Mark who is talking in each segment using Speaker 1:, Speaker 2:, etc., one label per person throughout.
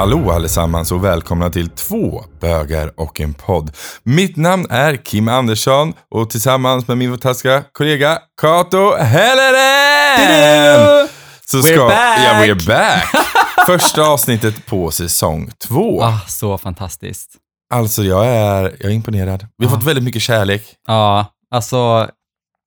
Speaker 1: Hallå allesammans och välkomna till två bögar och en podd. Mitt namn är Kim Andersson och tillsammans med min fantastiska kollega Kato Helleren! Så
Speaker 2: We're back!
Speaker 1: Ja, we're back! Första avsnittet på säsong två.
Speaker 2: Ah, så fantastiskt.
Speaker 1: Alltså jag är, jag är imponerad. Vi har
Speaker 2: Ah.
Speaker 1: fått väldigt mycket kärlek.
Speaker 2: Ja, alltså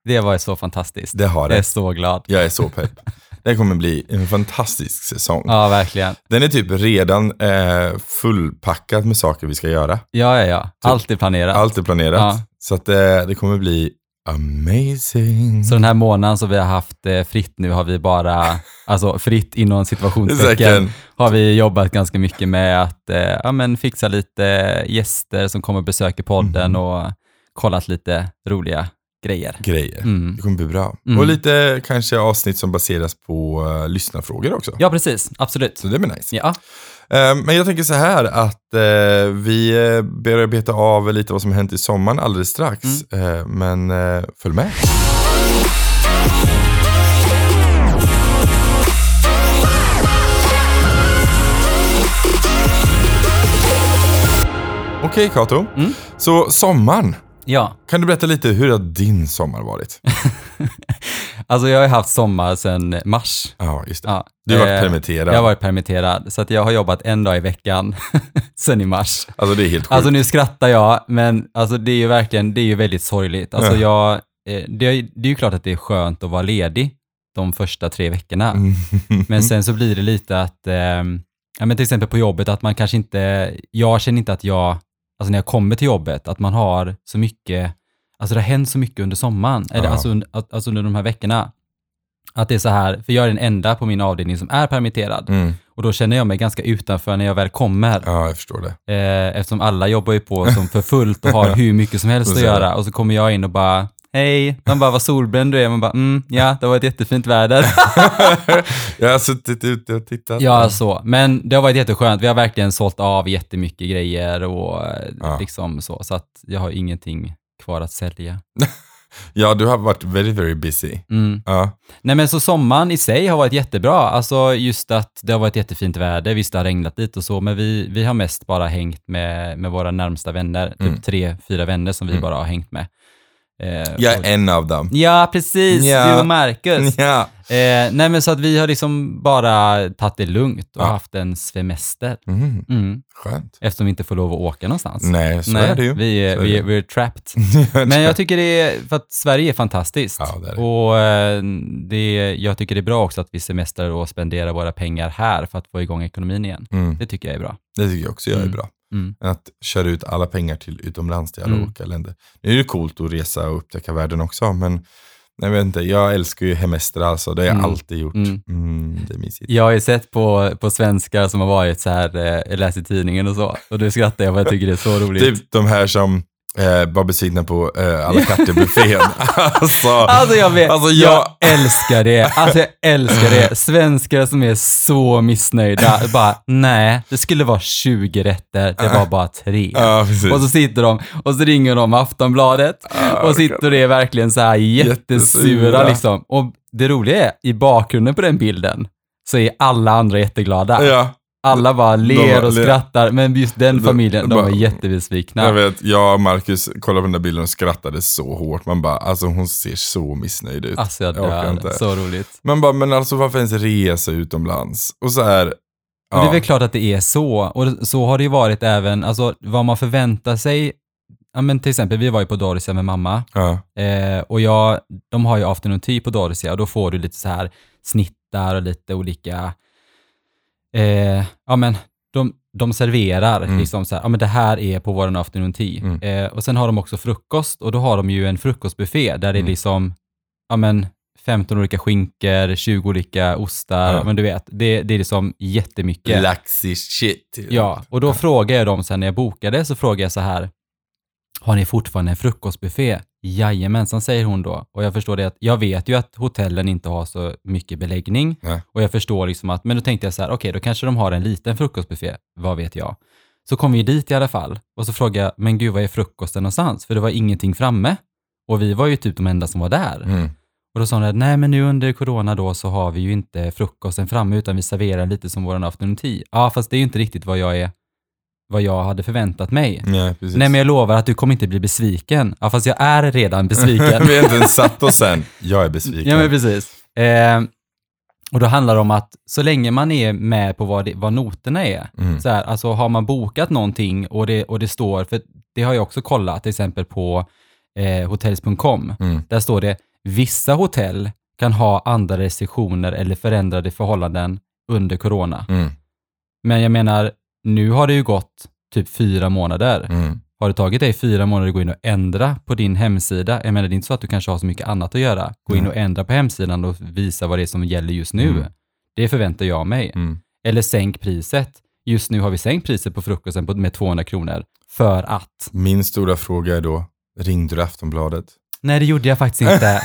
Speaker 2: det var ju så fantastiskt.
Speaker 1: Det har
Speaker 2: Jag är
Speaker 1: det.
Speaker 2: så glad.
Speaker 1: Jag är så pepp. Det kommer bli en fantastisk säsong.
Speaker 2: Ja, verkligen.
Speaker 1: Den är typ redan eh, fullpackad med saker vi ska göra.
Speaker 2: Ja, ja, ja. Allt är planerat.
Speaker 1: Allt är planerat.
Speaker 2: Ja.
Speaker 1: Så att eh, det kommer bli amazing.
Speaker 2: Så den här månaden som vi har haft eh, fritt nu har vi bara, alltså fritt inom situationstecken, har vi jobbat ganska mycket med att eh, ja, men fixa lite gäster som kommer och besöker podden
Speaker 1: Mhm.
Speaker 2: och kollat lite roliga grejer.
Speaker 1: Grejer.
Speaker 2: Mm.
Speaker 1: Det kommer bli bra.
Speaker 2: Mm.
Speaker 1: Och lite kanske avsnitt som baseras på uh, lyssnarfrågor också.
Speaker 2: Ja, precis. Absolut.
Speaker 1: Så det blir nice.
Speaker 2: Ja,
Speaker 1: Eh, men jag tänker så här att eh, vi uh, börjar beta av lite vad som hänt i sommaren alldeles strax.
Speaker 2: Mm.
Speaker 1: Men följ med. Okej Kato,
Speaker 2: Mm.
Speaker 1: så sommaren.
Speaker 2: Ja.
Speaker 1: Kan du berätta lite hur har din sommar varit?
Speaker 2: Alltså jag har haft sommar sedan mars.
Speaker 1: Ja, just det.
Speaker 2: Ja.
Speaker 1: Du har varit
Speaker 2: Eh,
Speaker 1: permitterad.
Speaker 2: Jag har varit permitterad, så att jag har jobbat en dag i veckan sen i mars.
Speaker 1: Alltså det är helt sjukt.
Speaker 2: Alltså nu skrattar jag, men alltså det är ju verkligen, det är ju väldigt sorgligt. Alltså jag, eh, det, är, det är ju klart att det är skönt att vara ledig de första tre veckorna.
Speaker 1: Mm.
Speaker 2: Men sen så blir det lite att, eh, ja men till exempel på jobbet, att man kanske inte, jag känner inte att jag, alltså när jag kommer till jobbet, att man har så mycket, alltså det har hänt så mycket under sommaren, eller alltså, under, alltså under de här veckorna. Att det är så här, för jag är den enda på min avdelning som är permitterad.
Speaker 1: Mm.
Speaker 2: Och då känner jag mig ganska utanför när jag väl kommer.
Speaker 1: Ja, jag förstår det.
Speaker 2: Eh, eftersom alla jobbar ju på som för fullt och har hur mycket som helst att göra. Och så kommer jag in och bara, hej, man bara, vad solbränd du är. Man bara, mm, ja, det var ett jättefint väder.
Speaker 1: jag har suttit ute och tittat.
Speaker 2: ja, så. Men det har varit jätteskönt. Vi har verkligen sålt av jättemycket grejer och eh,
Speaker 1: Ja.
Speaker 2: liksom så. Så att jag har ingenting kvar att sälja.
Speaker 1: ja, du har varit very, very busy.
Speaker 2: Mm.
Speaker 1: Ja.
Speaker 2: Nej men så sommaren i sig har varit jättebra. Alltså just att det har varit jättefint väder, visst det har regnat lite och så, men vi, vi har mest bara hängt med, med våra närmsta vänner. Typ
Speaker 1: Mm.
Speaker 2: tre, fyra vänner som vi
Speaker 1: Mm.
Speaker 2: bara har hängt med. Eh,
Speaker 1: Jag är en av dem.
Speaker 2: Ja, precis.
Speaker 1: Ja.
Speaker 2: Du och Marcus.
Speaker 1: Ja.
Speaker 2: Eh, nej men så att vi har liksom bara tagit det lugnt och
Speaker 1: Ja.
Speaker 2: haft en semester.
Speaker 1: Mm.
Speaker 2: Mm.
Speaker 1: Skönt.
Speaker 2: Eftersom vi inte får lov att åka någonstans.
Speaker 1: Nej, så
Speaker 2: Nej,
Speaker 1: är det ju.
Speaker 2: Vi är,
Speaker 1: Så
Speaker 2: vi är, vi är trapped. Men jag tycker det är, för att Sverige är fantastiskt.
Speaker 1: Ja, det är det.
Speaker 2: Och eh, det, jag tycker det är bra också att vi semestrar och spenderar våra pengar här för att få igång ekonomin igen.
Speaker 1: Mm.
Speaker 2: Det tycker jag är bra.
Speaker 1: Det tycker jag också jag är
Speaker 2: Mm.
Speaker 1: bra.
Speaker 2: Mm.
Speaker 1: Än att köra ut alla pengar till utomlands till alla
Speaker 2: Mm.
Speaker 1: olika länder. Nu är det coolt att resa och upptäcka världen också, men jag vet inte, jag älskar ju hemester alltså. Det har jag
Speaker 2: Mm.
Speaker 1: alltid gjort.
Speaker 2: Mm.
Speaker 1: Mm, det är mysigt.
Speaker 2: Jag har ju sett på, på svenskar som har varit så här, eh, läst i tidningen och så, och nu skrattar jag för jag tycker det är så roligt.
Speaker 1: Typ de här som eh, var besvikna på eh, alla katter-buffén. alltså,
Speaker 2: Alltså jag vet,
Speaker 1: Alltså,
Speaker 2: jag...
Speaker 1: jag-
Speaker 2: älskar det. Alltså jag älskar det. Svenskar som är så missnöjda. Bara, nej, det skulle vara 20 rätter, det var bara tre.
Speaker 1: ja.
Speaker 2: Och så sitter de och så ringer de Aftonbladet och sitter och är verkligen så här jättesura
Speaker 1: Jättesura.
Speaker 2: liksom. Och det roliga är, i bakgrunden på den bilden så är alla andra jätteglada.
Speaker 1: ja,
Speaker 2: Alla bara ler och skrattar, men just den
Speaker 1: De-
Speaker 2: familjen, de var jättebesvikna.
Speaker 1: jag vet, jag och Marcus kollade på den där bilden och skrattade så hårt. Man bara, alltså hon ser så missnöjd ut.
Speaker 2: Alltså jag dör.
Speaker 1: inte.
Speaker 2: Så roligt.
Speaker 1: Man bara, men alltså varför ens resa utomlands? Och så här,
Speaker 2: Och det är
Speaker 1: ja,
Speaker 2: väl klart att det är så. Och så har det ju varit även, alltså vad man förväntar sig. Ja men till exempel, vi var ju på Dorsia med mamma.
Speaker 1: ja,
Speaker 2: Eh, och jag, de har ju afternoon tea på Dorsia och då får du lite så här snittar och lite olika, eh, ja men de, de serverar
Speaker 1: Mm.
Speaker 2: liksom så här, ja men det här är på våran afternoon tea.
Speaker 1: Mm.
Speaker 2: Eh, och sen har de också frukost och då har de ju en frukostbuffé där det är
Speaker 1: Mm.
Speaker 2: liksom, ja men 15 olika skinkor, 20 olika ostar,
Speaker 1: Ja.
Speaker 2: men du vet, det, det är liksom jättemycket.
Speaker 1: laxig shit.
Speaker 2: Ja, och då frågar jag dem sen när jag bokade, så frågar jag så här, har ni fortfarande en frukostbuffé? Jajamensan, säger hon då. Och jag förstår det att, jag vet ju att hotellen inte har så mycket beläggning.
Speaker 1: Nej.
Speaker 2: Och jag förstår liksom att, men då tänkte jag så här, okej, då kanske de har en liten frukostbuffé, vad vet jag. Så kom vi dit i alla fall. Och så frågade jag, men gud, vad är frukosten någonstans? För det var ingenting framme. Och vi var ju typ de enda som var där.
Speaker 1: Mm.
Speaker 2: Och då sa hon, att, nej men nu under corona då så har vi ju inte frukosten framme utan vi serverar lite som vår afternoon tea. Ja, fast det är ju inte riktigt vad jag är, vad jag hade förväntat mig.
Speaker 1: Nej, precis.
Speaker 2: Nej men jag lovar att du kommer inte bli besviken. Ja, fast jag är redan besviken.
Speaker 1: vi har inte ens satt oss än. Jag är besviken.
Speaker 2: Ja, men precis. Eh, och då handlar det om att så länge man är med på vad, det, vad noterna är,
Speaker 1: Mm.
Speaker 2: så här, alltså har man bokat någonting och det, och det står, för det har jag också kollat, till exempel på eh, hotels.com,
Speaker 1: Mm.
Speaker 2: där står det vissa hotell kan ha andra restriktioner eller förändrade förhållanden under corona.
Speaker 1: Mm.
Speaker 2: Men jag menar, nu har det ju gått typ fyra månader.
Speaker 1: Mm.
Speaker 2: Har det tagit dig fyra månader att gå in och ändra på din hemsida? Jag menar, det är inte så att du kanske har så mycket annat att göra. Gå in och ändra på hemsidan och visa vad det är som gäller just nu.
Speaker 1: Mm.
Speaker 2: Det förväntar jag mig.
Speaker 1: Mm.
Speaker 2: Eller sänk priset. Just nu har vi sänkt priset på frukosten med 200 kronor. För att?
Speaker 1: Min stora fråga är då, ringde du Aftonbladet?
Speaker 2: Nej, det gjorde jag faktiskt inte.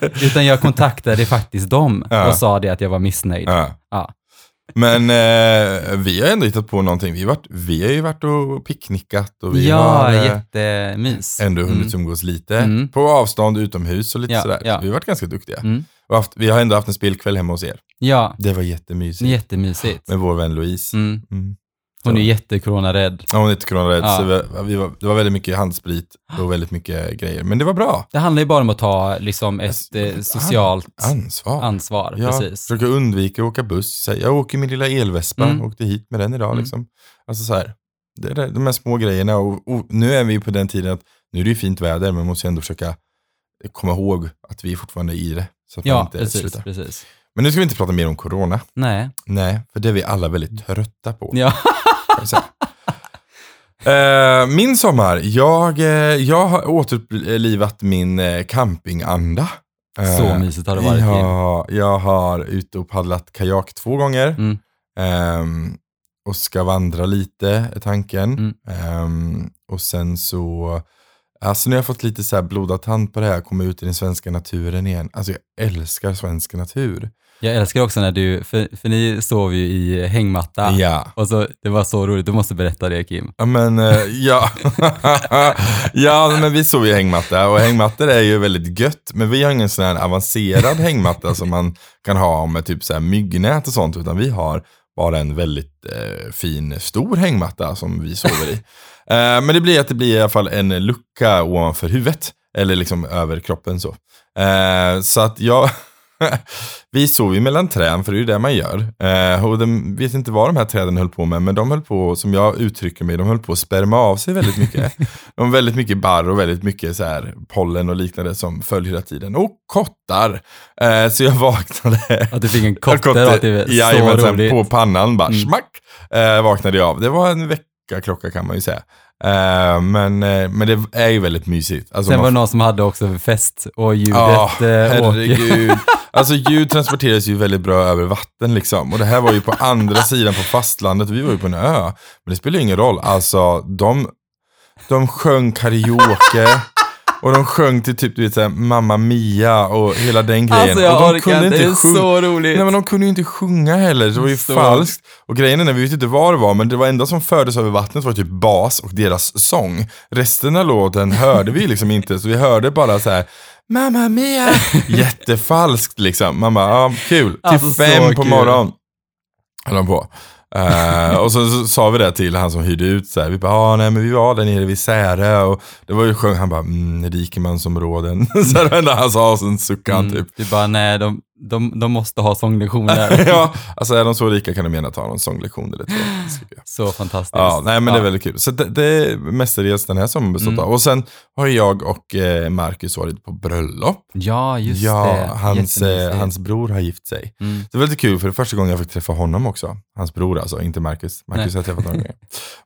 Speaker 2: Utan jag kontaktade faktiskt dem
Speaker 1: Ja.
Speaker 2: och sa det att jag var missnöjd.
Speaker 1: ja.
Speaker 2: Ja.
Speaker 1: Men eh, vi har ändå hittat på någonting. Vi, har varit, vi har ju varit och picknickat och vi
Speaker 2: Ja,
Speaker 1: har eh,
Speaker 2: jättemys.
Speaker 1: ändå hunnit
Speaker 2: Mm.
Speaker 1: umgås lite.
Speaker 2: Mm.
Speaker 1: På avstånd utomhus och lite
Speaker 2: Ja,
Speaker 1: sådär.
Speaker 2: ja.
Speaker 1: Vi har varit ganska duktiga.
Speaker 2: Mm.
Speaker 1: Haft, vi har ändå haft en spelkväll hemma hos er.
Speaker 2: Ja,
Speaker 1: Det var jättemysigt.
Speaker 2: jättemysigt.
Speaker 1: Med vår vän Louise.
Speaker 2: Mm. Hon är jättekoronarädd.
Speaker 1: Ja, hon är inte coronarädd,
Speaker 2: Ja.
Speaker 1: så vi, vi var, det var väldigt mycket handsprit och väldigt mycket grejer. Men det var bra.
Speaker 2: Det handlar ju bara om att ta liksom ett
Speaker 1: Alltså,
Speaker 2: eh, socialt
Speaker 1: Ansvar.
Speaker 2: ansvar.
Speaker 1: Ja,
Speaker 2: Precis.
Speaker 1: försöka undvika att åka buss. Jag åker min lilla elvespa,
Speaker 2: Mm.
Speaker 1: åkte hit med den idag.
Speaker 2: Mm.
Speaker 1: Liksom. Alltså så här, det är de här små grejerna. Och, och nu är vi på den tiden att nu är det ju fint väder, men man måste ändå försöka komma ihåg att vi är fortfarande i det. Så att man
Speaker 2: Ja,
Speaker 1: inte
Speaker 2: precis,
Speaker 1: slutar.
Speaker 2: precis.
Speaker 1: Men nu ska vi inte prata mer om corona.
Speaker 2: Nej.
Speaker 1: Nej, för det är vi alla väldigt trötta på.
Speaker 2: Ja.
Speaker 1: Eh, min sommar, jag, eh, jag har återlivat min eh, campinganda.
Speaker 2: Så mysigt har det varit.
Speaker 1: Ja, jag har ute och paddlat kajak två gånger.
Speaker 2: Mm.
Speaker 1: Ehm, och ska vandra lite, är tanken.
Speaker 2: Mm.
Speaker 1: Ehm, och sen så, alltså nu har jag fått lite så här blodad tand på det här, komma ut i den svenska naturen igen. Alltså jag älskar svensk natur.
Speaker 2: Jag älskar också när du, för, för ni sov ju i hängmatta.
Speaker 1: Ja.
Speaker 2: Och så, det var så roligt, du måste berätta det Kim.
Speaker 1: Ja men, eh, ja. ja men vi sov i hängmatta och hängmattor är ju väldigt gött. Men vi har ingen sån här avancerad hängmatta som man kan ha med typ så här myggnät och sånt. Utan vi har bara en väldigt eh, fin stor hängmatta som vi sover i. eh, men det blir att det blir i alla fall en lucka ovanför huvudet. Eller liksom över kroppen så. Eh, så att jag... vi sov ju mellan träd, för det är ju det man gör. Eh, och de vet inte vad de här träden höll på med, men de höll på, som jag uttrycker mig, de höll på att sperma av sig väldigt mycket. de har väldigt mycket barr och väldigt mycket så här pollen och liknande som följer hela tiden. Och kottar. Eh, så jag vaknade.
Speaker 2: Att du fick en kotte rakt i huvudet. Så roligt.
Speaker 1: på pannan bara
Speaker 2: Mm.
Speaker 1: smack. Eh, vaknade jag av. Det var en veckaklocka kan man ju säga. Eh, men, eh, men det är ju väldigt mysigt. Alltså,
Speaker 2: Sen var det någon som hade också fest och ljudet
Speaker 1: Ja,
Speaker 2: åker.
Speaker 1: herregud. Alltså ljud transporteras ju väldigt bra över vatten liksom. Och det här var ju på andra sidan på fastlandet vi var ju på en ö. Men det spelar ju ingen roll. Alltså de, de sjöng karaoke. Och de sjöng till typ du vet, såhär, Mamma Mia och hela den grejen.
Speaker 2: Alltså jag
Speaker 1: och de
Speaker 2: orkar inte, det är så roligt.
Speaker 1: Nej men de kunde ju inte sjunga heller, det var ju
Speaker 2: Så.
Speaker 1: falskt. Och grejen är, vi vet inte vad det var, men det var enda som fördes över vattnet var typ bas och deras sång. Resten av låten hörde vi liksom inte, så vi hörde bara så här. Mamma mia! Jättefalskt liksom. Man bara, ja, kul. Till
Speaker 2: Alltså, så
Speaker 1: fem på
Speaker 2: kul.
Speaker 1: morgonen höll de på. Eh, och så, så sa vi det till han som hyrde ut så här. Vi bara, ah, nej men vi var där nere vid Särö och det var ju sjöng, han bara, mm, rikemansområden. så det var enda han sa och sen suckade han typ.
Speaker 2: Mm, du bara, nej, de, de, de måste ha sånglektioner.
Speaker 1: ja, alltså är de så rika kan de gärna ta någon sånglektion eller två.
Speaker 2: så fantastiskt.
Speaker 1: Ja, nej men det är
Speaker 2: Ja.
Speaker 1: väldigt kul. Så det, det är mestadels den här sommaren bestått
Speaker 2: Mm.
Speaker 1: av. Och sen har jag och eh, Marcus varit på bröllop.
Speaker 2: Ja, just
Speaker 1: ja,
Speaker 2: det.
Speaker 1: hans, eh, hans bror har gift sig.
Speaker 2: Mm.
Speaker 1: Det var lite kul för det är första gången jag fick träffa honom också. Hans bror alltså, inte Marcus. Marcus
Speaker 2: Nej.
Speaker 1: har jag träffat några gånger.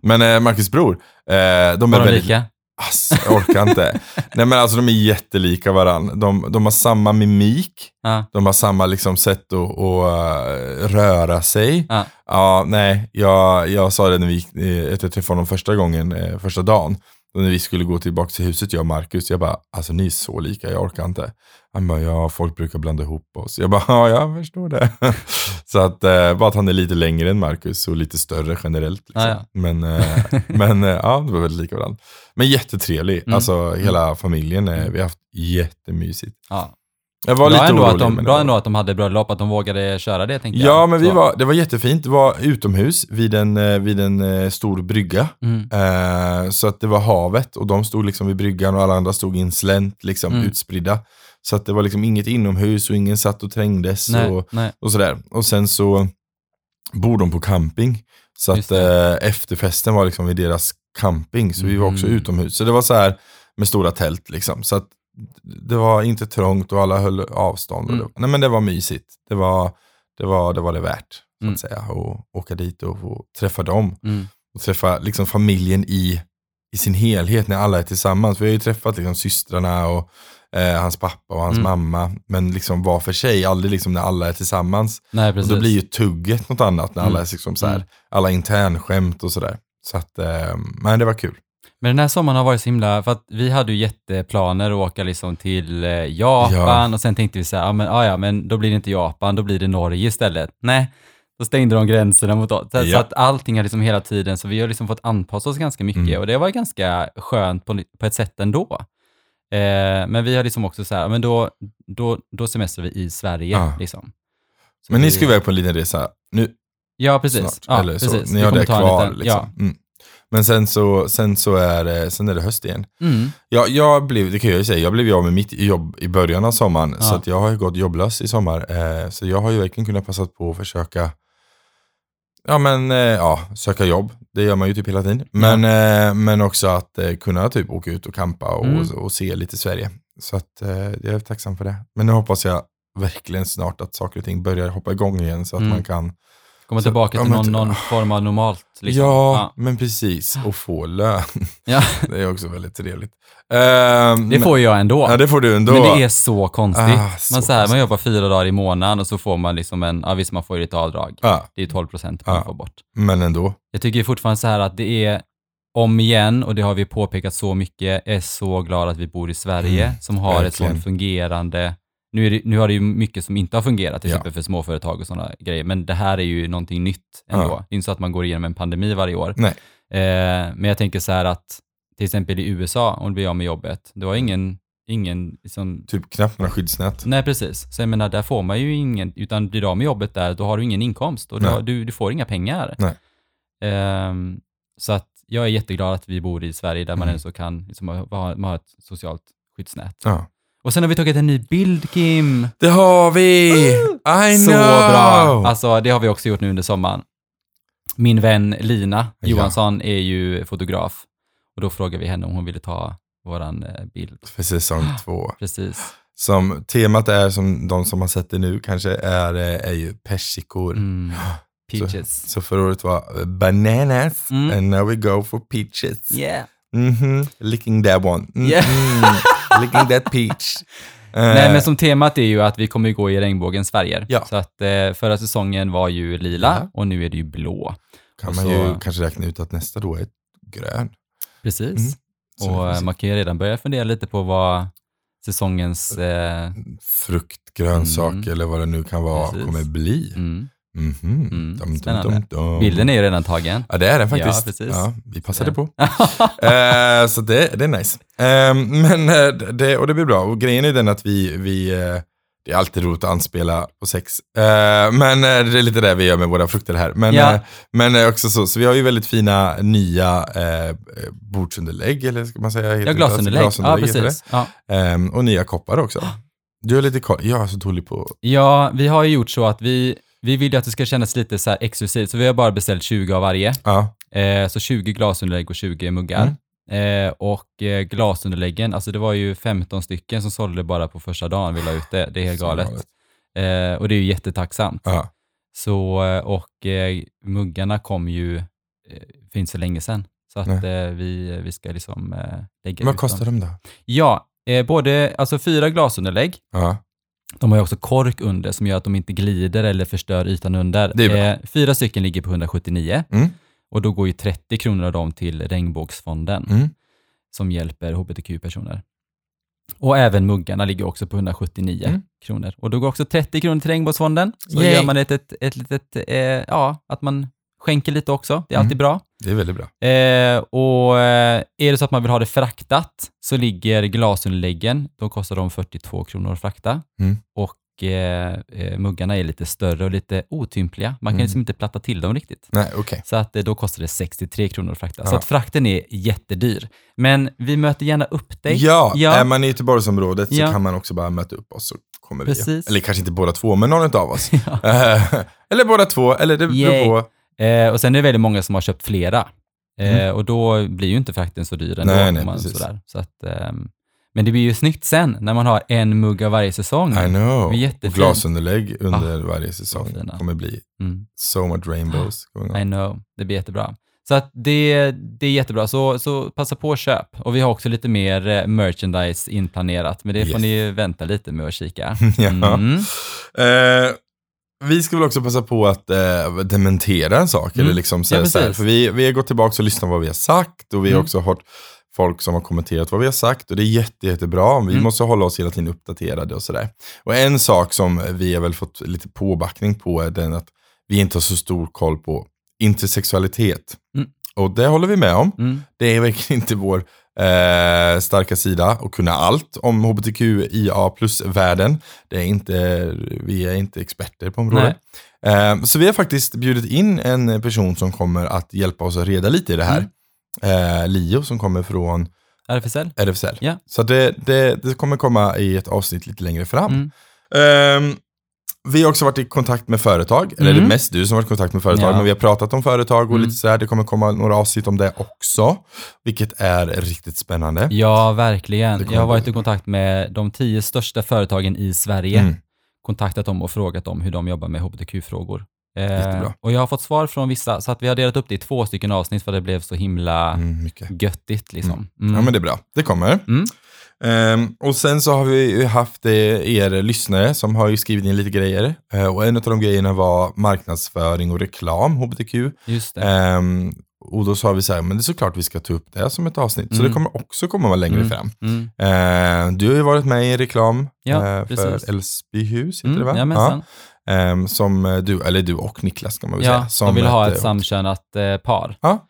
Speaker 1: Men eh, Marcus bror, eh, de är
Speaker 2: Var de
Speaker 1: väldigt...
Speaker 2: lika?
Speaker 1: Ass, jag orkar inte. Nej men alltså de är jättelika varandra. De, de har samma mimik.
Speaker 2: Ja.
Speaker 1: De har samma liksom, sätt att, att eh, röra sig.
Speaker 2: Ja.
Speaker 1: Ja, nej, jag, jag sa det när vi eh, jag träffade honom första gången, eh, första dagen. Och när vi skulle gå tillbaka till huset, jag och Marcus, jag bara, alltså ni är så lika, jag orkar inte. Han bara, ja folk brukar blanda ihop oss. Jag bara, ja jag förstår det. så att, eh, bara att han är lite längre än Marcus och lite större generellt. Liksom.
Speaker 2: Ja, ja.
Speaker 1: Men, eh, men eh, ja, det var väldigt lika varandra. Men jättetrevlig,
Speaker 2: Mm.
Speaker 1: alltså hela familjen, eh, vi har haft jättemysigt.
Speaker 2: Ja.
Speaker 1: Jag var
Speaker 2: bra
Speaker 1: lite
Speaker 2: ändå
Speaker 1: orolig.
Speaker 2: att de, bra
Speaker 1: var-
Speaker 2: ändå att de hade bröllop, att de vågade köra det tänkte jag.
Speaker 1: Ja, men vi
Speaker 2: Så.
Speaker 1: var, det var jättefint. Det var utomhus vid en, eh, vid en eh, stor brygga.
Speaker 2: Mm.
Speaker 1: Eh, så att det var havet och de stod liksom vid bryggan och alla andra stod i en slänt, liksom
Speaker 2: Mm.
Speaker 1: utspridda. Så att det var liksom inget inomhus och ingen satt och trängdes
Speaker 2: Nej,
Speaker 1: och,
Speaker 2: nej.
Speaker 1: och sådär. Och sen så bor de på camping. Så
Speaker 2: Just
Speaker 1: att eh, efterfesten var liksom vid deras camping, så vi var också
Speaker 2: Mm.
Speaker 1: utomhus. Så det var så här med stora tält liksom. Så att det var inte trångt och alla höll avstånd. Och
Speaker 2: Mm.
Speaker 1: det, nej men det var mysigt. Det var det, var, det, var det värt, så
Speaker 2: Mm.
Speaker 1: att säga. Och åka dit och, och träffa dem.
Speaker 2: Mm.
Speaker 1: Och träffa liksom familjen i, i sin helhet när alla är tillsammans. Vi har ju träffat liksom systrarna och eh, hans pappa och hans
Speaker 2: Mm.
Speaker 1: mamma. Men liksom var för sig, aldrig liksom när alla är tillsammans.
Speaker 2: Nej,
Speaker 1: Och
Speaker 2: precis.
Speaker 1: då blir ju tugget något annat när alla
Speaker 2: Mm.
Speaker 1: är liksom så här,
Speaker 2: Mm.
Speaker 1: alla internskämt och sådär. Så att, eh, men det var kul.
Speaker 2: Men den här sommaren har varit så himla, för att vi hade ju jätteplaner att åka liksom till eh, Japan och sen tänkte vi så här, ja men, ah, ja men då blir det inte Japan, då blir det Norge istället. Nej, då stängde de gränserna mot oss. Så, så
Speaker 1: Ja.
Speaker 2: att allting har liksom hela tiden, så vi har liksom fått anpassa oss ganska mycket
Speaker 1: Mm.
Speaker 2: och det var ganska skönt på, på ett sätt ändå. Eh, men vi har liksom också så här, ja, men då, då, då semestrar vi i Sverige.
Speaker 1: Ja.
Speaker 2: Liksom. Så
Speaker 1: Men ni ska iväg på en liten resa nu
Speaker 2: Ja, precis.
Speaker 1: snart.
Speaker 2: Ja,
Speaker 1: eller så.
Speaker 2: precis.
Speaker 1: Ni
Speaker 2: Vi
Speaker 1: har det kvar
Speaker 2: liten-
Speaker 1: liksom. Mm. Men sen så, sen så är det, sen är det höst igen.
Speaker 2: Ja. Mm.
Speaker 1: Ja, jag blev, det kan jag ju säga, jag blev av med mitt jobb i början av sommaren.
Speaker 2: Ja.
Speaker 1: Så jag har ju gått jobblös i sommar. Eh, så jag har ju verkligen kunnat passa på att försöka Ja men eh, ja, söka jobb. Det gör man ju typ hela tiden. Men, eh, men också att eh, kunna typ åka ut och campa och,
Speaker 2: Mm.
Speaker 1: och, se lite Sverige. Så att jag är tacksam för det. Men nu hoppas jag verkligen snart att saker och ting börjar hoppa igång igen så att
Speaker 2: Mm.
Speaker 1: man kan
Speaker 2: Komma
Speaker 1: Så-
Speaker 2: tillbaka
Speaker 1: ja,
Speaker 2: till
Speaker 1: men
Speaker 2: någon,
Speaker 1: ty-
Speaker 2: någon form av normalt. Liksom.
Speaker 1: Ja, men precis. Och få lön.
Speaker 2: Ja.
Speaker 1: det är också väldigt trevligt. Ehm,
Speaker 2: Det får jag ändå.
Speaker 1: Ja, det får du ändå.
Speaker 2: Men det är så konstigt.
Speaker 1: Ah, så
Speaker 2: man, så här, man jobbar fyra dagar i månaden och så får man liksom en, ja visst man får ju lite avdrag.
Speaker 1: Ja,
Speaker 2: Det är 12 procent man
Speaker 1: Ja.
Speaker 2: får bort.
Speaker 1: men ändå.
Speaker 2: Jag tycker fortfarande så här att det är, om igen, och det har vi påpekat så mycket, är så glad att vi bor i Sverige
Speaker 1: Mm,
Speaker 2: som har ett
Speaker 1: verkligen.
Speaker 2: sånt fungerande, nu, det, nu har det ju mycket som inte har fungerat, till
Speaker 1: Ja.
Speaker 2: exempel för småföretag och sådana grejer, men det här är ju någonting nytt ändå.
Speaker 1: Ja.
Speaker 2: Det är inte så att man går igenom en pandemi varje år. Eh, men jag tänker så här att, till exempel i USA, om du blir av med jobbet, det var ingen, ingen liksom,
Speaker 1: Typ knappt några skyddsnät.
Speaker 2: Nej, precis. Så jag menar, där får man ju ingen, utan blir du av med jobbet där, då har du ingen inkomst och du, har, du, du får inga pengar. Ehm, så att jag är jätteglad att vi bor i Sverige där man
Speaker 1: Mm.
Speaker 2: ändå kan liksom, ha, ha, ha ett socialt skyddsnät.
Speaker 1: Ja.
Speaker 2: Och sen har vi tagit en ny bild, Kim.
Speaker 1: Det har vi! I
Speaker 2: Så
Speaker 1: know!
Speaker 2: bra! Alltså, det har vi också gjort nu under sommaren. Min vän Lina
Speaker 1: Ja.
Speaker 2: Johansson är ju fotograf och då frågade vi henne om hon ville ta våran eh, bild.
Speaker 1: För säsong två.
Speaker 2: Precis.
Speaker 1: Som temat är, som de som har sett det nu kanske, är, eh, är ju persikor.
Speaker 2: Mm. Peaches.
Speaker 1: Så förra året var eh, bananas,
Speaker 2: Mm.
Speaker 1: and now we go for peaches.
Speaker 2: Yeah.
Speaker 1: Mhm, licking that one. Mhm,
Speaker 2: Yeah.
Speaker 1: licking that peach. Eh,
Speaker 2: Nej, men som temat är ju att vi kommer gå i regnbågens färger.
Speaker 1: Ja.
Speaker 2: Så att eh, förra säsongen var ju lila
Speaker 1: Ja.
Speaker 2: och nu är det ju blå.
Speaker 1: kan
Speaker 2: och
Speaker 1: man
Speaker 2: så-
Speaker 1: ju kanske räkna ut att nästa då är grön.
Speaker 2: Precis.
Speaker 1: Mm. Så
Speaker 2: Och eh, man kan ju redan börja fundera lite på vad säsongens... Eh,
Speaker 1: Frukt, grönsak
Speaker 2: Mm.
Speaker 1: eller vad det nu kan vara
Speaker 2: Precis.
Speaker 1: kommer bli.
Speaker 2: mm.
Speaker 1: Mhm.
Speaker 2: Mm,
Speaker 1: Dum, dum, dum.
Speaker 2: Bilden är ju redan tagen.
Speaker 1: Ja det är den
Speaker 2: Ja,
Speaker 1: faktiskt.
Speaker 2: precis.
Speaker 1: Ja, vi passade
Speaker 2: Så.
Speaker 1: på. Eh, så det, det är nice. Eh, men, eh, det, och det blir bra. Och grejen är den att vi, vi eh, det är alltid roligt att anspela på sex. Men det är lite det vi gör med våra frukter här. Men,
Speaker 2: Ja.
Speaker 1: men också så, så vi har ju väldigt fina nya bordsunderlägg, eller ska man säga?
Speaker 2: Ja, glasunderlägg. Ja,
Speaker 1: Glasunderlägg
Speaker 2: precis. Ja.
Speaker 1: det. Eh, och nya koppar också. Du har lite koll. Jag är så dålig på...
Speaker 2: ja, vi har ju gjort så att vi, vi vill ju att det ska kännas lite så här exklusivt, så vi har bara beställt 20 av varje.
Speaker 1: Ja,
Speaker 2: Eh, så 20 glasunderlägg och 20 muggar.
Speaker 1: Mm.
Speaker 2: Eh, och eh, glasunderläggen, alltså det var ju 15 stycken som sålde bara på första dagen vi la ut det. Det är helt galet. Eh, och det är ju jättetacksamt.
Speaker 1: ja.
Speaker 2: Så, eh, och eh, muggarna kom ju för inte så länge sedan. Så att vi, vi ska liksom lägga
Speaker 1: Vad
Speaker 2: ut
Speaker 1: kostar
Speaker 2: dem.
Speaker 1: de då?
Speaker 2: Ja, både, alltså fyra glasunderlägg.
Speaker 1: Ja.
Speaker 2: De har ju också kork under som gör att de inte glider eller förstör ytan under.
Speaker 1: Det är bra.
Speaker 2: Eh, fyra stycken ligger på 179
Speaker 1: Mm.
Speaker 2: och då går ju 30 kronor av dem till Regnbågsfonden
Speaker 1: Mm.
Speaker 2: som hjälper hbtq-personer. Och även muggarna ligger också på 179
Speaker 1: Mm.
Speaker 2: kronor. Och då går också 30 kronor till Regnbågsfonden. Så
Speaker 1: Yay.
Speaker 2: gör man ett, ett, ett litet, eh, ja, att man skänker lite också. Det är
Speaker 1: Mm.
Speaker 2: alltid bra.
Speaker 1: Det är väldigt bra.
Speaker 2: Eh, och eh, är det så att man vill ha det fraktat så ligger glasunderläggen, då kostar de 42 kronor att frakta.
Speaker 1: Mm.
Speaker 2: Och eh, eh, muggarna är lite större och lite otympliga. Man kan
Speaker 1: Mm.
Speaker 2: liksom inte platta till dem riktigt.
Speaker 1: Nej, okej.
Speaker 2: Så att eh, då kostar det 63 kronor att frakta. Så
Speaker 1: Ja.
Speaker 2: att frakten är jättedyr. Men vi möter gärna upp dig.
Speaker 1: Ja,
Speaker 2: Ja.
Speaker 1: är man i Göteborgsområdet så
Speaker 2: Ja.
Speaker 1: kan man också bara möta upp oss så kommer
Speaker 2: Precis.
Speaker 1: vi. Eller kanske inte båda två, men någon av oss.
Speaker 2: Ja.
Speaker 1: Eller båda två, eller det beror på.
Speaker 2: Eh, och sen är det väldigt många som har köpt flera. Eh,
Speaker 1: Mm.
Speaker 2: Och då blir ju inte frakten så dyr ändå.
Speaker 1: Nej, nej,
Speaker 2: man, sådär. Så att, ehm, men det blir ju snyggt sen när man har en mugg av varje säsong.
Speaker 1: I know. Och glasunderlägg under varje säsong
Speaker 2: fina.
Speaker 1: kommer bli
Speaker 2: Mm.
Speaker 1: so much rainbows. on.
Speaker 2: I know, det blir jättebra. Så att det, det är jättebra, så, så passa på och köp. Och vi har också lite mer eh, merchandise inplanerat, men det får
Speaker 1: Yes.
Speaker 2: ni vänta lite med att kika.
Speaker 1: ja.
Speaker 2: Mm.
Speaker 1: Eh, vi ska väl också passa på att eh, dementera en sak.
Speaker 2: Mm.
Speaker 1: Eller liksom säga
Speaker 2: Ja,
Speaker 1: så här, för vi, vi har gått tillbaka och lyssnat på vad vi har sagt. Och vi har
Speaker 2: Mm.
Speaker 1: också hört folk som har kommenterat vad vi har sagt. Och det är jätte, jättebra. Vi
Speaker 2: Mm.
Speaker 1: måste hålla oss hela tiden uppdaterade och sådär. Och en sak som vi har väl fått lite påbackning på är den att vi inte har så stor koll på intersexualitet.
Speaker 2: Mm.
Speaker 1: Och det håller vi med om.
Speaker 2: Mm.
Speaker 1: Det är verkligen inte vår eh, starka sida att kunna allt om hbtqia plus-världen. Det är inte, vi är inte experter på området. Eh, så vi har faktiskt bjudit in en person som kommer att hjälpa oss att reda lite i det här. Eh, Lio som kommer från
Speaker 2: RFSL?
Speaker 1: RFSL.
Speaker 2: Ja.
Speaker 1: Så det, det, det kommer komma i ett avsnitt lite längre fram.
Speaker 2: Mm.
Speaker 1: Ehm, vi har också varit i kontakt med företag, eller det är
Speaker 2: Mm.
Speaker 1: mest du som varit i kontakt med företag,
Speaker 2: Ja.
Speaker 1: men vi har pratat om företag och
Speaker 2: Mm.
Speaker 1: lite sådär. Det kommer komma några avsnitt om det också, vilket är riktigt spännande.
Speaker 2: Ja, verkligen. Jag har varit i kontakt med de tio största företagen i Sverige.
Speaker 1: Mm.
Speaker 2: Kontaktat dem och frågat dem hur de jobbar med hbtq-frågor. Eh, och jag har fått svar från vissa, så att vi har delat upp det i två stycken avsnitt för det blev så himla
Speaker 1: Mm, mycket.
Speaker 2: göttigt liksom. Mm.
Speaker 1: Ja men det är bra, det kommer.
Speaker 2: Mm.
Speaker 1: Ehm, och sen så har vi haft er lyssnare som har skrivit in lite grejer. Eh, och en av de grejerna var marknadsföring och reklam, hbtq.
Speaker 2: Just.
Speaker 1: Ehm, och då sa vi så här, men det är såklart vi ska ta upp det som ett avsnitt. Så
Speaker 2: Mm.
Speaker 1: det kommer också komma längre
Speaker 2: Mm.
Speaker 1: fram.
Speaker 2: Mm.
Speaker 1: Eh, du har ju varit med i reklam
Speaker 2: Ja, precis.
Speaker 1: för Älvsbyhus, heter
Speaker 2: Mm.
Speaker 1: det va?
Speaker 2: Jajamensan.
Speaker 1: Ehm, som eh, du, eller du och Niklas kan man väl
Speaker 2: Ja,
Speaker 1: säga. Som
Speaker 2: de vill ha
Speaker 1: eh,
Speaker 2: ett samkönat par.
Speaker 1: Ja,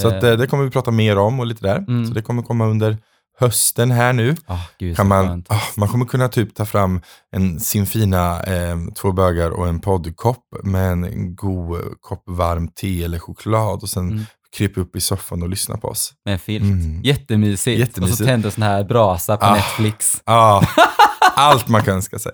Speaker 1: så att, det kommer vi prata mer om och lite där.
Speaker 2: Mm.
Speaker 1: Så det kommer komma under hösten här nu.
Speaker 2: ah, gud,
Speaker 1: Kan man, ah, man kommer kunna typ ta fram en, sin fina eh, två bögar och en poddkopp med en god kopp varmt te eller choklad och sen
Speaker 2: Mm.
Speaker 1: krypa upp i soffan och lyssna på oss.
Speaker 2: Med en filt.
Speaker 1: Mm.
Speaker 2: Jättemysigt.
Speaker 1: Jättemysigt.
Speaker 2: Och så tänder sån här brasa på
Speaker 1: Ah.
Speaker 2: Netflix.
Speaker 1: Ja, allt man kan önska sig.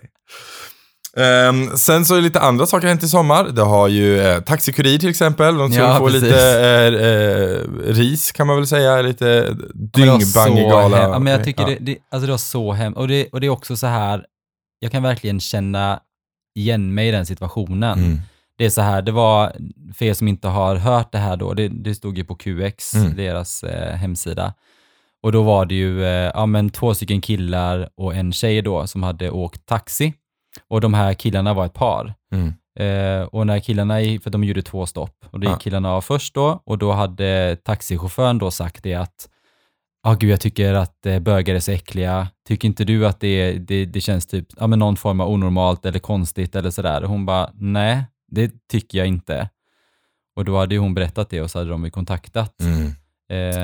Speaker 1: Ehm, sen så är det lite andra saker hänt i sommar. Det har ju eh, Taxikurir till exempel. De ska
Speaker 2: Ja,
Speaker 1: få
Speaker 2: precis.
Speaker 1: lite eh, eh, ris kan man väl säga. Lite
Speaker 2: hem- Ja, men jag tycker
Speaker 1: Ja.
Speaker 2: det, det, alltså det var så hemskt. Och det, och det är också så här, jag kan verkligen känna igen mig i den situationen.
Speaker 1: Mm.
Speaker 2: Det är så här, det var, för er som inte har hört det här då, det, det stod ju på QX,
Speaker 1: Mm.
Speaker 2: deras eh, hemsida. Och då var det ju eh, ja, men två stycken killar och en tjej då som hade åkt taxi. Och de här killarna var ett par.
Speaker 1: Mm.
Speaker 2: Eh, och när killarna, för de gjorde två stopp, och då gick
Speaker 1: Ja.
Speaker 2: killarna av först då, och då hade taxichauffören då sagt det att Ja, gud, jag tycker att eh, bögar är så äckliga. Tycker inte du att det, det, det känns typ, ja men någon form av onormalt eller konstigt eller sådär? Och hon bara, nej, det tycker jag inte. Och då hade ju hon berättat det och så hade de ju kontaktat
Speaker 1: Mm.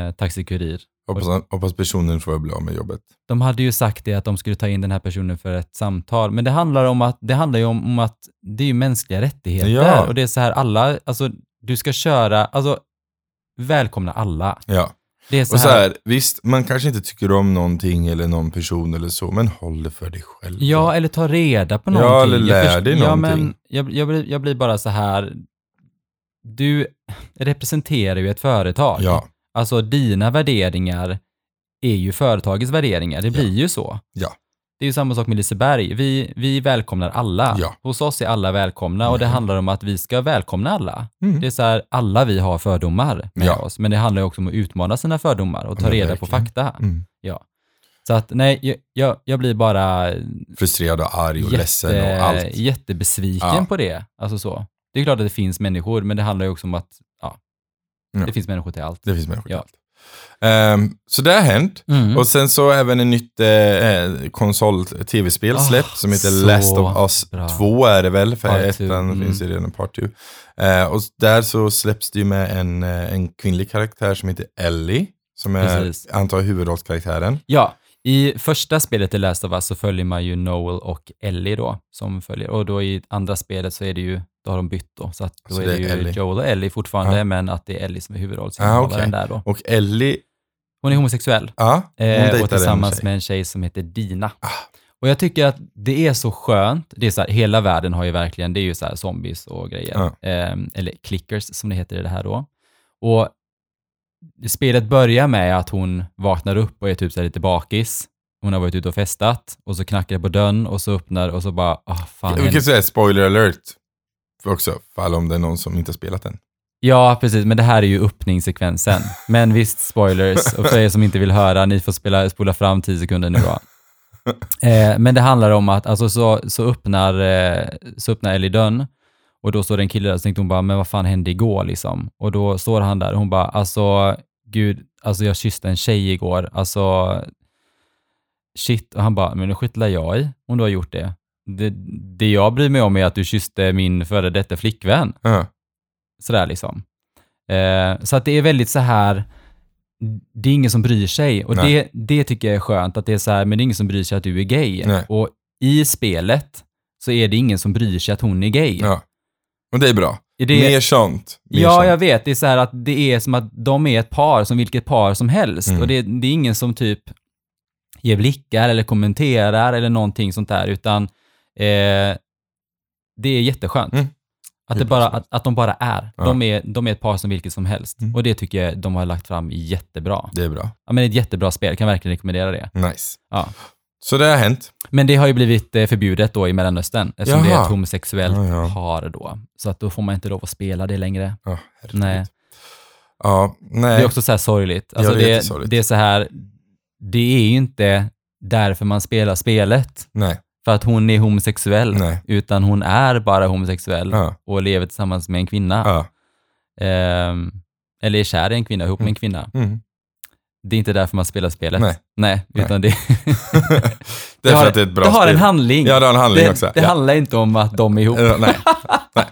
Speaker 2: eh, Taxi Kurir.
Speaker 1: Hoppas, hoppas personen får bli av med jobbet.
Speaker 2: De hade ju sagt det att de skulle ta in den här personen för ett samtal, men det handlar, om att, det handlar ju om, att det är mänskliga rättigheter
Speaker 1: Ja.
Speaker 2: och det är så här alla, alltså du ska köra, alltså välkomna alla.
Speaker 1: Ja.
Speaker 2: Det är så,
Speaker 1: Och så
Speaker 2: här,
Speaker 1: här, visst, man kanske inte tycker om någonting eller någon person eller så, men håll det för dig själv.
Speaker 2: Ja, eller ta reda på
Speaker 1: Ja,
Speaker 2: någonting.
Speaker 1: eller
Speaker 2: Jag
Speaker 1: lär dig
Speaker 2: ja,
Speaker 1: någonting.
Speaker 2: Men jag, jag, blir, jag blir bara så här, du representerar ju ett företag.
Speaker 1: Ja.
Speaker 2: Alltså dina värderingar är ju företagets värderingar, det blir ju så.
Speaker 1: Ja.
Speaker 2: Det är ju samma sak med Liseberg, vi, vi välkomnar alla.
Speaker 1: Ja.
Speaker 2: Hos oss är alla välkomna och det
Speaker 1: Mm.
Speaker 2: handlar om att vi ska välkomna alla.
Speaker 1: Mm.
Speaker 2: Det är så här, alla vi har fördomar med
Speaker 1: Ja.
Speaker 2: oss, men det handlar ju också om att utmana sina fördomar och ta reda på
Speaker 1: verkligen.
Speaker 2: fakta.
Speaker 1: Mm.
Speaker 2: Så att nej, jag- jag, blir bara
Speaker 1: Frustrerad och arg och ledsen och allt.
Speaker 2: jättebesviken
Speaker 1: Ja.
Speaker 2: på det. Alltså så. Det är klart att det finns människor, men det handlar ju också om att ja,
Speaker 1: Ja.
Speaker 2: det finns människor till allt.
Speaker 1: Det finns människor
Speaker 2: Ja.
Speaker 1: till allt. Ehm, så det har hänt.
Speaker 2: Mm.
Speaker 1: Och sen så även en nytt eh, konsol-tv-spel
Speaker 2: Ah,
Speaker 1: släppt som heter Last of Us
Speaker 2: bra.
Speaker 1: 2 är det väl, för
Speaker 2: Part
Speaker 1: ettan
Speaker 2: mm.
Speaker 1: finns ju redan Part 2. Eh, och där så släpps det ju med en, eh, en kvinnlig karaktär som heter Ellie, som är,
Speaker 2: Precis.
Speaker 1: antar huvudrollskaraktären.
Speaker 2: Ja, i första spelet i Last of Us så följer man ju Noel och Ellie då, som följer. Och då i andra spelet så är det ju, då har de bytt då, så att då
Speaker 1: Så
Speaker 2: är
Speaker 1: det
Speaker 2: ju
Speaker 1: Ellie.
Speaker 2: Joel och Ellie fortfarande,
Speaker 1: Ja.
Speaker 2: men att det är Ellie som är huvudrollsinnehavaren
Speaker 1: Ah, okej.
Speaker 2: där då.
Speaker 1: Och Ellie,
Speaker 2: Hon är homosexuell
Speaker 1: ja, hon
Speaker 2: eh, och tillsammans
Speaker 1: en
Speaker 2: med en tjej som heter Dina.
Speaker 1: Ah.
Speaker 2: Och jag tycker att det är så skönt, det är så här, hela världen har ju verkligen, det är ju så här zombies och grejer,
Speaker 1: Ja.
Speaker 2: eh, eller clickers som det heter i det här då. Och spelet börjar med att hon vaknar upp och är typ så lite bakis. Hon har varit ute och festat och så knackar det på dörren och så öppnar och så bara, ah fan.
Speaker 1: Vi kan säga spoiler alert också, fall om det är någon som inte har spelat den.
Speaker 2: Ja, precis, men det här är ju öppningssekvensen. Men visst, spoilers. Och för er som inte vill höra, ni får spela, spola fram 10 sekunder nu då. Eh, men det handlar om att, alltså så, så, öppnar, eh, så öppnar Ellie dörren och då står det en kille där och tänkte hon bara, men vad fan hände igår liksom? Och då står han där och hon bara, alltså gud, alltså jag kysste en tjej igår, alltså shit. Och han bara, men det skiter jag i om du har gjort det. Det. Det jag bryr mig om är att du kysste min före detta flickvän.
Speaker 1: Ja.
Speaker 2: Sådär liksom. Eh, så att det är väldigt så här, det är ingen som bryr sig. Och
Speaker 1: Nej.
Speaker 2: det, det tycker jag är skönt, att det är så här, men det är ingen som bryr sig att du är gay.
Speaker 1: Nej.
Speaker 2: Och i spelet så är det ingen som bryr sig att hon är gay.
Speaker 1: ja. Och det är bra.
Speaker 2: Är det,
Speaker 1: Mer sånt. Mer
Speaker 2: ja,
Speaker 1: sånt.
Speaker 2: jag vet. Det är så här att det är som att de är ett par, som vilket par som helst.
Speaker 1: Mm.
Speaker 2: Och det, det är ingen som typ ger blickar eller kommenterar eller någonting sånt där, utan eh, det är jätteskönt.
Speaker 1: Mm.
Speaker 2: Att, det bara, att, att de bara är.
Speaker 1: Ja.
Speaker 2: De är. De är ett par som vilket som helst.
Speaker 1: Mm.
Speaker 2: Och det tycker jag de har lagt fram jättebra.
Speaker 1: Det är bra.
Speaker 2: Ja, men det är ett jättebra spel, jag kan verkligen rekommendera det.
Speaker 1: Nice.
Speaker 2: Ja.
Speaker 1: Så det har hänt.
Speaker 2: Men det har ju blivit eh, förbjudet då i Mellanöstern, eftersom det är
Speaker 1: Jaha.
Speaker 2: ett homosexuellt
Speaker 1: Ja, ja.
Speaker 2: par då. Så att då får man inte lov att spela det längre.
Speaker 1: Ja.
Speaker 2: Nej.
Speaker 1: Ja, nej.
Speaker 2: Det är också så här sorgligt. Alltså
Speaker 1: Ja, det är
Speaker 2: det, det är så här, det är ju inte därför man spelar spelet,
Speaker 1: Nej.
Speaker 2: För att hon är homosexuell,
Speaker 1: Nej.
Speaker 2: utan hon är bara homosexuell
Speaker 1: Ja.
Speaker 2: och lever tillsammans med en kvinna.
Speaker 1: Ja.
Speaker 2: Ehm, eller är kär i en kvinna, ihop med en kvinna.
Speaker 1: Mm.
Speaker 2: Det är inte därför man spelar spelet.
Speaker 1: Nej.
Speaker 2: Nej,
Speaker 1: Nej.
Speaker 2: utan det,
Speaker 1: det är
Speaker 2: har,
Speaker 1: det
Speaker 2: det har en handling.
Speaker 1: Ja, det har en handling
Speaker 2: det,
Speaker 1: också.
Speaker 2: det
Speaker 1: ja.
Speaker 2: handlar inte om att de är ihop.
Speaker 1: Nej. nej.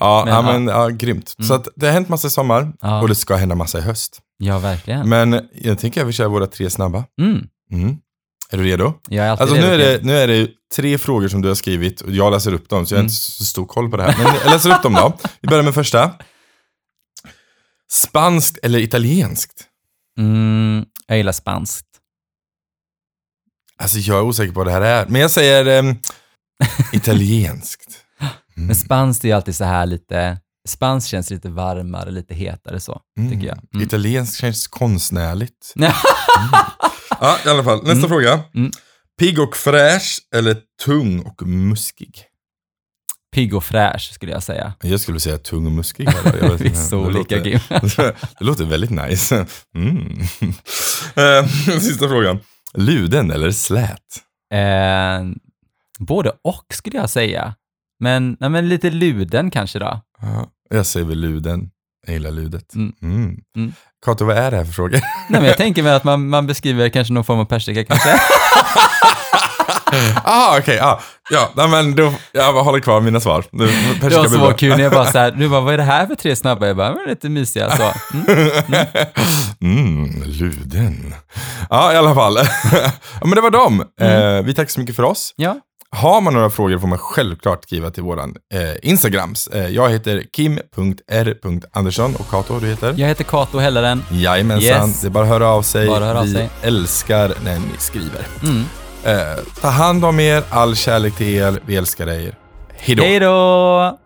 Speaker 1: ja,
Speaker 2: Men,
Speaker 1: ja, men ja, grymt.
Speaker 2: Mm.
Speaker 1: Så att det har hänt massa i sommar och det ska hända massa i höst.
Speaker 2: Ja, verkligen.
Speaker 1: Men jag tänker att vi kör våra tre snabba.
Speaker 2: Mm.
Speaker 1: Är du redo?
Speaker 2: Jag är alltid
Speaker 1: Alltså nu är,
Speaker 2: redo.
Speaker 1: det, nu är det tre frågor som du har skrivit och jag läser upp dem, så jag har
Speaker 2: Mm.
Speaker 1: inte så stor koll på det här. Men jag läser upp dem då. Vi börjar med första. Spanskt eller italienskt?
Speaker 2: Mm, jag gillar spanskt.
Speaker 1: Alltså jag är osäker på vad det här är, men jag säger ehm, italienskt. Mm.
Speaker 2: Men spanskt är ju alltid så här lite, spanskt känns lite varmare, lite hetare så, tycker jag. Mm.
Speaker 1: Italienskt känns konstnärligt.
Speaker 2: Ja.
Speaker 1: Ja, i alla fall. Nästa
Speaker 2: Mm.
Speaker 1: fråga.
Speaker 2: Mm.
Speaker 1: Pigg och fräsch eller tung och muskig?
Speaker 2: Pigg och fräsch skulle jag säga.
Speaker 1: Jag skulle säga tung och muskig. Jag
Speaker 2: Vi är så olika Kim.
Speaker 1: Det låter väldigt nice. Mm. Eh, Sista frågan. Luden eller slät?
Speaker 2: Eh, både och skulle jag säga. Men, nej, men lite luden kanske då.
Speaker 1: Ja, jag säger väl luden. Jag gillar ludet.
Speaker 2: Mm.
Speaker 1: Mm.
Speaker 2: Mm.
Speaker 1: Kato, vad är det här för frågor?
Speaker 2: Nej, men jag tänker mig att man, man beskriver kanske någon form av persika kanske.
Speaker 1: ah, okej. ah. Ja, men då, jag håller kvar mina svar. Det,
Speaker 2: Det var så kul när jag bara så här, du bara, vad är det här för tre snabba? Jag bara, men lite mysiga så. Mm.
Speaker 1: Mm, luden. Ja, i alla fall. ja, men det var dem. Eh, vi tackar så mycket för oss.
Speaker 2: Ja,
Speaker 1: Har man några frågor får man självklart skriva till våran eh, Instagrams. Eh, jag heter kim.r.andersson och Kato, du heter?
Speaker 2: jag heter Kato Helleren.
Speaker 1: Jajamensan,
Speaker 2: Yes.
Speaker 1: det är bara att höra av sig.
Speaker 2: Bara höra av
Speaker 1: vi
Speaker 2: sig.
Speaker 1: älskar när ni skriver.
Speaker 2: Mm.
Speaker 1: Eh, ta hand om er, all kärlek till er, vi älskar er.
Speaker 2: Hej då!